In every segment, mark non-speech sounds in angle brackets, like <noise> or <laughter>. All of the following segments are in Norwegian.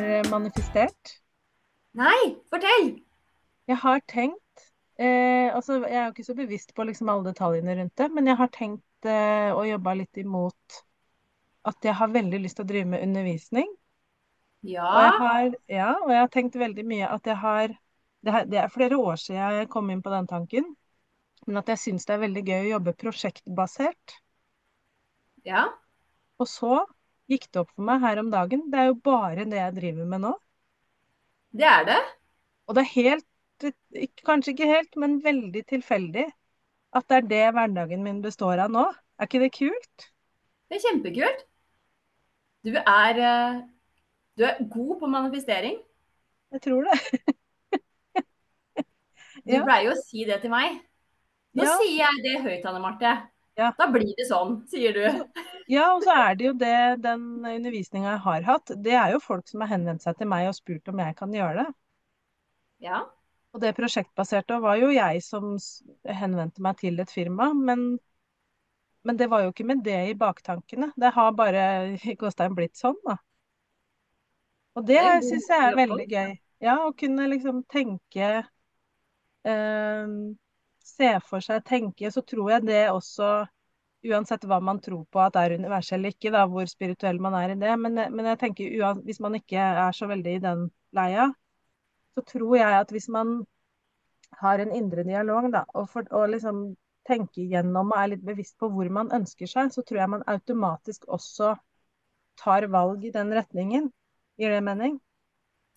mer manifestert. Nei, fortell! Jeg har tenkt eh, altså Jeg er jo ikke så bevisst på liksom alle detaljene rundt det, men jeg har tenkt eh, og jobba litt imot at jeg har veldig lyst til å drive med undervisning. Og jeg Ja, har, ja, og jeg har tenkt veldig mye at jeg har det, er- det er flere år siden jeg kom inn på den tanken, men at jeg syns det er veldig gøy å jobbe prosjektbasert. ja, Og så gikk det opp for meg her om dagen. Det er jo bare det jeg driver med nå. det er det. Og det er helt, kanskje ikke helt, men veldig tilfeldig at det er det hverdagen min består av nå. Er ikke det kult? Det er kjempekult. Du er, eh, du er god på manifestering. Jeg tror det. <laughs> Du Ja. pleier jo å si det til meg. Nå Ja. sier jeg det høyt, Anne Marte. Ja. Da blir det sånn, sier du. Ja, og så er det jo det, den undervisninga jeg har hatt, det er jo folk som har henvendt seg til meg og spurt om jeg kan gjøre det. Ja, Og det prosjektbaserte var jo jeg som henvendte meg til et firma, men, men det var jo ikke med det i baktankene. Det har bare i gåstein blitt sånn, da. Og det Det syns jeg er veldig gøy. Ja, å kunne liksom tenke eh, Se for seg, tenke, så tror jeg det også Uansett hva man tror på at er universet eller ikke, da, hvor spirituell man er i det. Men, men jeg tenker hvis man ikke er så veldig i den leia, så tror jeg at hvis man har en indre dialog, da, og, for, og liksom tenker gjennom og er litt bevisst på hvor man ønsker seg, så tror jeg man automatisk også tar valg i den retningen. Gir det mening?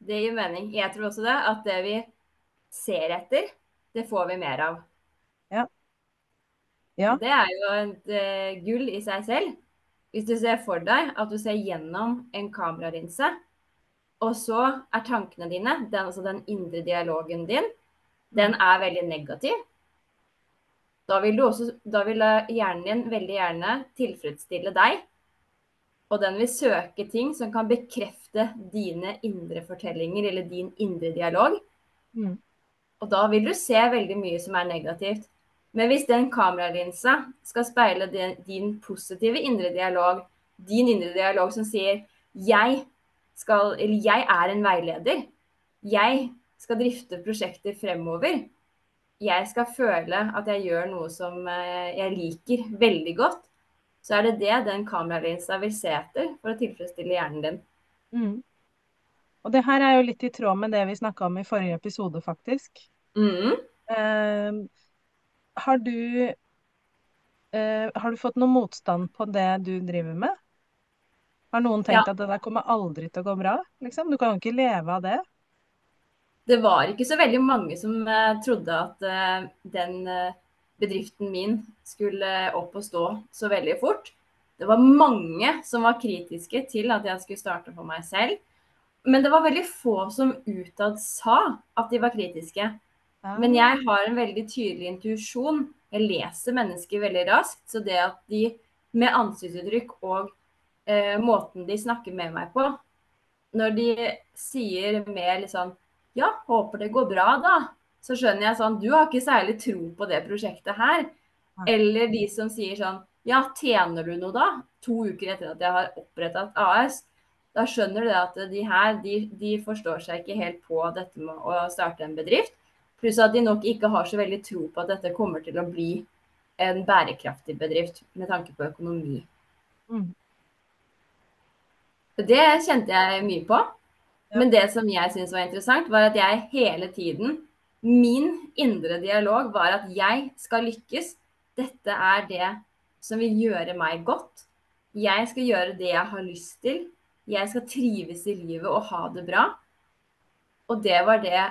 det gir mening. Jeg tror også det, at det vi ser etter, det får vi mer av. Ja. Det er jo et uh, gull i seg selv. Hvis du ser for deg at du ser gjennom en kameralinse, og så er tankene dine, den, altså den indre dialogen din, den er veldig negativ. Da vil, du også, da vil hjernen din veldig gjerne tilfredsstille deg. Og den vil søke ting som kan bekrefte dine indre fortellinger eller din indre dialog. Mm. Og da vil du se veldig mye som er negativt. Men hvis den kameralinsa skal speile din, din positive indre dialog, din indre dialog som sier jeg, skal, eller jeg er en veileder, jeg skal drifte prosjekter fremover, jeg skal føle at jeg gjør noe som eh, jeg liker veldig godt, så er det det den kameralinsa vil se etter for å tilfredsstille hjernen din. Mm. Og det her er jo litt i tråd med det vi snakka om i forrige episode, faktisk. Mm. Eh, har du Uh, Har du fått noe motstand på det du driver med? Har noen tenkt Ja. at det der kommer aldri til å gå bra? Liksom? Du kan jo ikke leve av det. det var ikke så veldig mange som uh, trodde at uh, den bedriften min skulle opp og stå så veldig fort. Det var mange som var kritiske til at jeg skulle starte for meg selv. Men det var veldig få som utad sa at de var kritiske. Men jeg har en veldig tydelig intuisjon. Jeg leser mennesker veldig raskt. Så det at de med ansiktsuttrykk og eh, måten de snakker med meg på Når de sier mer litt sånn Ja, håper det går bra, da. Så skjønner jeg sånn Du har ikke særlig tro på det prosjektet her. Eller de som sier sånn Ja, tjener du noe da? To uker etter at jeg har oppretta et AS. Da skjønner du det at de her de, de forstår seg ikke helt på dette med å starte en bedrift. Pluss at de nok ikke har så veldig tro på at dette kommer til å bli en bærekraftig bedrift med tanke på økonomi. Mm. Det kjente jeg mye på. Men det som jeg syntes var interessant, var at jeg hele tiden Min indre dialog var at jeg skal lykkes. Dette er det som vil gjøre meg godt. Jeg skal gjøre det jeg har lyst til. Jeg skal trives i livet og ha det bra. Og det var det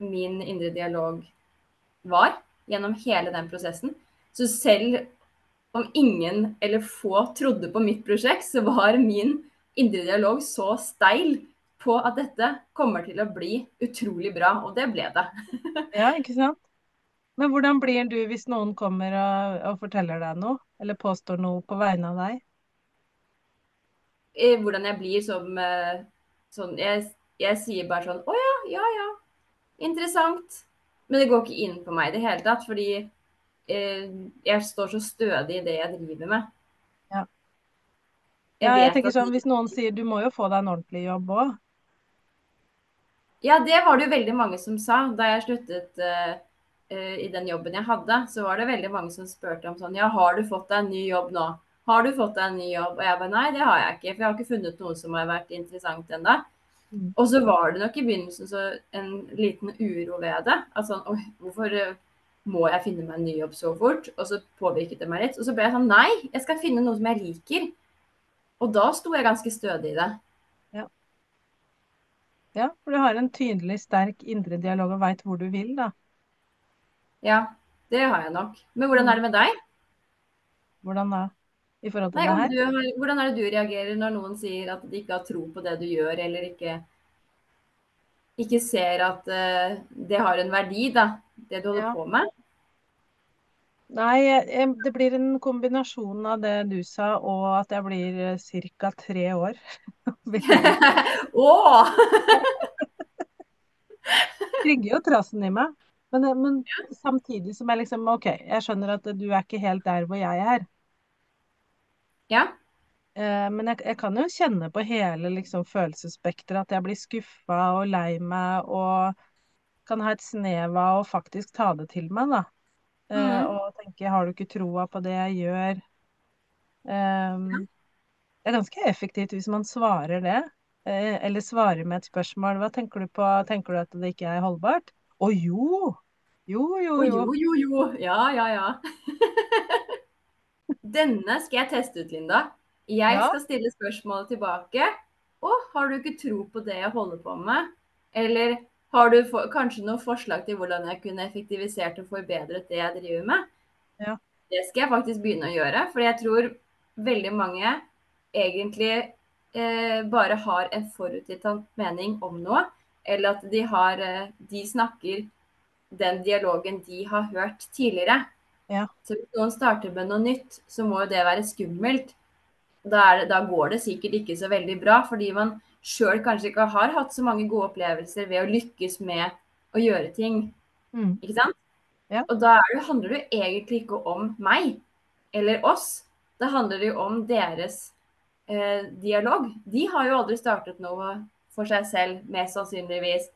min indre dialog var gjennom hele den prosessen. Så selv om ingen eller få trodde på mitt prosjekt, så var min indre dialog så steil på at dette kommer til å bli utrolig bra, og det ble det. <laughs> Ja, ikke sant? Men hvordan blir du hvis noen kommer og, og forteller deg noe, eller påstår noe på vegne av deg? Eh, Hvordan jeg blir som eh, sånn jeg, jeg sier bare sånn Å ja, ja, ja. Interessant. Men det går ikke inn på meg i det hele tatt, fordi eh, jeg står så stødig i det jeg driver med. Ja. Jeg Ja, jeg tenker at sånn, Hvis noen sier du må jo få deg en ordentlig jobb òg, Ja, det var det jo veldig mange som sa da jeg sluttet uh, uh, i den jobben jeg hadde. Så var det veldig mange som spurte om sånn Ja, har du fått deg en ny jobb nå? Har du fått deg en ny jobb? Og jeg bare nei, det har jeg ikke. For jeg har ikke funnet noe som har vært interessant ennå. Mm. Og så var det nok i begynnelsen så en liten uro ved det. At sånn Oi, hvorfor uh, må jeg finne meg en ny jobb så fort? Og så påvirket det meg litt. Og så ble jeg sånn Nei, jeg skal finne noe som jeg liker. Og da sto jeg ganske stødig i det. Ja, for du har en tydelig, sterk indre dialog og veit hvor du vil, da. Ja, det har jeg nok. Men hvordan er det med deg? Hvordan da? I forhold til Nei, det her? Har, hvordan er det du reagerer når noen sier at de ikke har tro på det du gjør, eller ikke, ikke ser at uh, det har en verdi, da, det du holder ja. på med? Nei, det blir en kombinasjon av det du sa, og at jeg blir eh, ca. tre år. <laughs> <laughs> Åh! <laughs> Trygger jo trassen i meg. Men, eh, men, samtidig som jeg liksom OK, jeg skjønner at du er ikke helt der hvor jeg er. Ja. Eh, men jeg, jeg, kan jo kjenne på hele liksom, følelsesspekteret at jeg blir skuffa og lei meg og kan ha et snev av å faktisk ta det til meg, da. Mm. og tenke har du ikke troa på det jeg gjør? Um, det er ganske effektivt hvis man svarer det, uh, eller svarer med et spørsmål. Hva tenker du på? Tenker du at det ikke er holdbart? Å jo! Jo, jo, jo. jo, jo, jo. Ja, ja, ja. <laughs> Denne skal jeg teste ut, Linda. Jeg ja. skal stille spørsmålet tilbake. Å, har du ikke tro på det jeg holder på med? Eller har du for, kanskje noen forslag til hvordan jeg kunne effektivisert og forbedret det jeg driver med? Ja. Det skal jeg faktisk begynne å gjøre. For jeg tror veldig mange egentlig eh, bare har en forutinntatt mening om noe. Eller at de, har, eh, de snakker den dialogen de har hørt tidligere. Ja. Så hvis noen starter med noe nytt, så må jo det være skummelt. Da, det, da går det sikkert ikke så veldig bra, fordi man sjøl kanskje ikke har hatt så mange gode opplevelser ved å lykkes med å gjøre ting. Mm. Ikke sant? Ja. Og da det, handler det jo egentlig ikke om meg eller oss. Da handler det jo om deres eh, dialog. De har jo aldri startet noe for seg selv, mest sannsynligvis.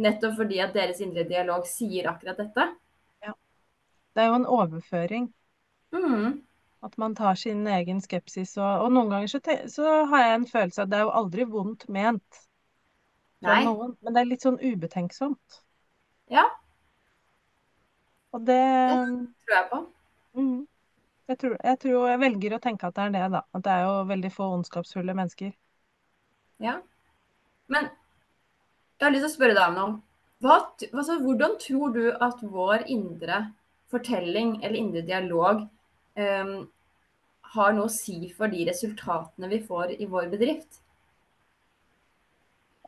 Nettopp fordi at deres indre dialog sier akkurat dette. Det er jo en overføring. Mm. At man tar sin egen skepsis. Og, og noen ganger så, så, har jeg en følelse av at det er jo aldri vondt ment Nei. noen. Men det er litt sånn ubetenksomt. Ja. Og det Det tror jeg på. Mm, jeg, tror, jeg tror jeg velger å tenke at det er det, da. At det er jo veldig få ondskapsfulle mennesker. Ja. Men jeg har lyst til å spørre deg om noe. Hva, altså, hvordan tror du at vår indre fortelling eller indre dialog um, har noe å si for de resultatene vi får i vår bedrift?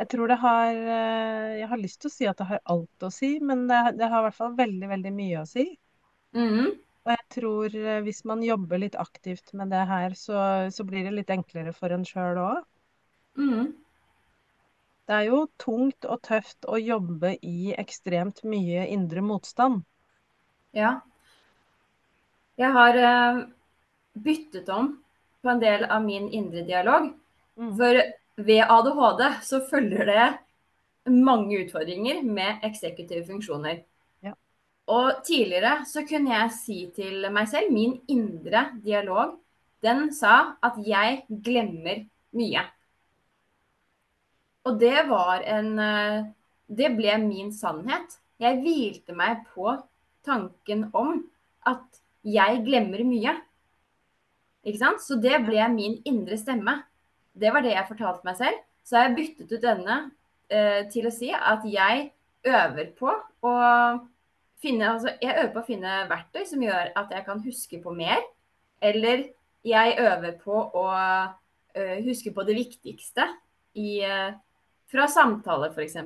Jeg tror det har eh, Jeg har lyst til å si at det har alt å si, men det, det har i hvert fall veldig, veldig mye å si. Mm. Og jeg tror eh, hvis man jobber litt aktivt med det her, så, så blir det litt enklere for en sjøl òg. Mm. Det er jo tungt og tøft å jobbe i ekstremt mye indre motstand. Ja, jeg har uh, byttet om på en del av min indre dialog. Mm. For ved ADHD så følger det mange utfordringer med eksekutive funksjoner. Ja. Og tidligere så kunne jeg si til meg selv, min indre dialog, den sa at jeg glemmer mye. Og det var en eh, Det ble min sannhet. Jeg hvilte meg på tanken om at jeg glemmer mye. Ikke sant? Så det ble min indre stemme. Det var det jeg fortalte meg selv. Så har jeg byttet ut denne eh, til å si at jeg øver på å finne Altså, jeg øver på å finne verktøy som gjør at jeg kan huske på mer. Eller jeg øver på å uh, huske på det viktigste i, uh, fra samtaler, f.eks.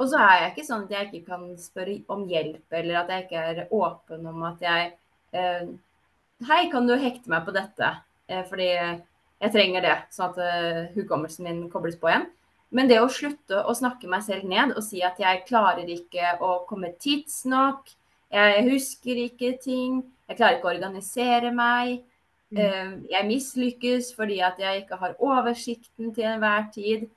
Og så er jeg ikke sånn at jeg ikke kan spørre om hjelp, eller at jeg ikke er åpen om at jeg eh, Hei, kan du hekte meg på dette? Eh, fordi jeg trenger det, sånn at eh, hukommelsen min kobles på igjen. Men det å slutte å snakke meg selv ned og si at jeg klarer ikke å komme tidsnok, jeg husker ikke ting, jeg klarer ikke å organisere meg, mm. Jeg mislykkes fordi at jeg ikke har oversikten til enhver tid.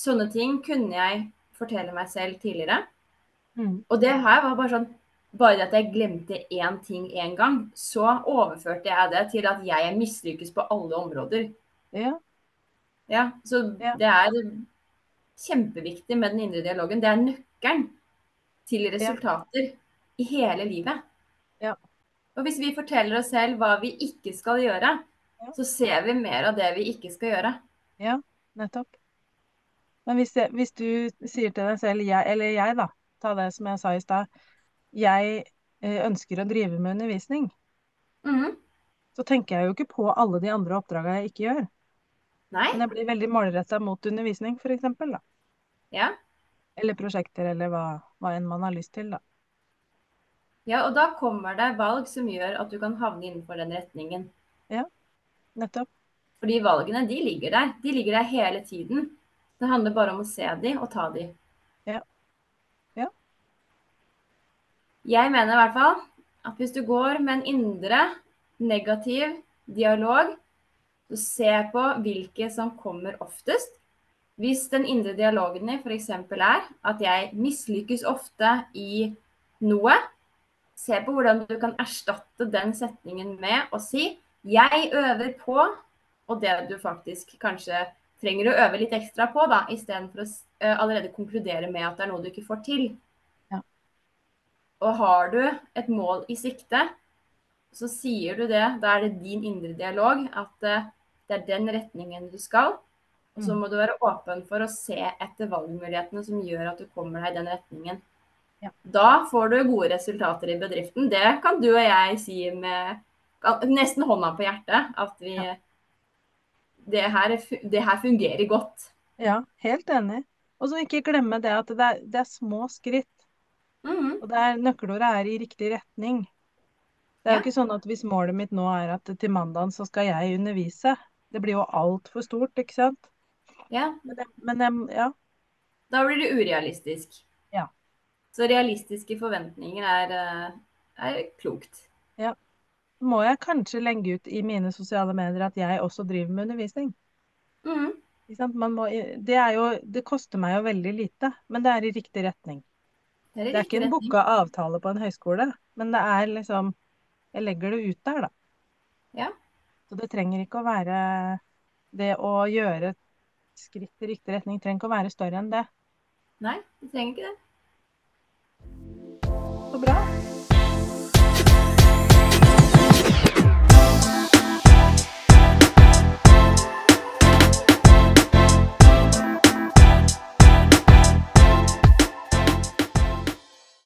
Sånne ting kunne jeg fortelle meg selv tidligere. Mm. Og det her var bare sånn Bare at jeg glemte én ting én gang, så overførte jeg det til at jeg mislykkes på alle områder. Ja. Ja, så Ja. det er kjempeviktig med den indre dialogen. Det er nøkkelen til resultater i hele livet. Ja. Og hvis vi forteller oss selv hva vi ikke skal gjøre, Ja. så ser vi mer av det vi ikke skal gjøre. Ja, nettopp. Men hvis, det, hvis du sier til deg selv, jeg, eller jeg da, ta det som jeg sa i stad, jeg eh, ønsker å drive med undervisning, mm. så tenker jeg jo ikke på alle de andre oppdraga jeg ikke gjør. Nei? Men jeg blir veldig målretta mot undervisning, for eksempel, da. Ja. Eller prosjekter, eller hva, hva enn man har lyst til, da. ja, og da kommer det valg som gjør at du kan havne innenfor den retningen. Ja, Nettopp. Fordi valgene, de ligger der. De ligger der hele tiden. Det handler bare om å se de og ta de. Ja. Ja. Jeg mener i hvert fall at hvis du går med en indre negativ dialog, så se på hvilke som kommer oftest. Hvis den indre dialogen din f.eks. er at jeg mislykkes ofte i noe, se på hvordan du kan erstatte den setningen med å si 'jeg øver på', og det du faktisk kanskje trenger å øve litt ekstra på, da, istedenfor å eh, allerede konkludere med at det er noe du ikke får til. Ja. Og har du et mål i sikte, så sier du det. Da er det din indre dialog at eh, det er den retningen du skal. Og så Mm. må du være åpen for å se etter valgmulighetene som gjør at du kommer deg i den retningen. Ja. Da får du gode resultater i bedriften. Det kan du og jeg si med nesten hånda på hjertet. At vi Ja. Det, her, det her fungerer godt. Ja, helt enig. Og så ikke glemme det at det er, det er små skritt. Mhm. Og det er, nøkkelordet er i riktig retning. Det er jo Ja. ikke sånn at hvis målet mitt nå er at til mandagen så skal jeg undervise. Det blir jo altfor stort, ikke sant? Ja, Men, men ja. da blir det urealistisk. Ja. Så realistiske forventninger er, eh, er klokt. Må jeg kanskje legge ut i mine sosiale medier at jeg også driver med undervisning? Man må, det, jo, det koster meg jo veldig lite, men det er i riktig retning. Det er, Det er ikke en booka avtale på en høyskole, men det er liksom Jeg legger det ut der, da. Ja. Så det trenger ikke å være Det å gjøre skritt i riktig retning trenger ikke å være større enn det. Nei, det trenger ikke det. Så bra.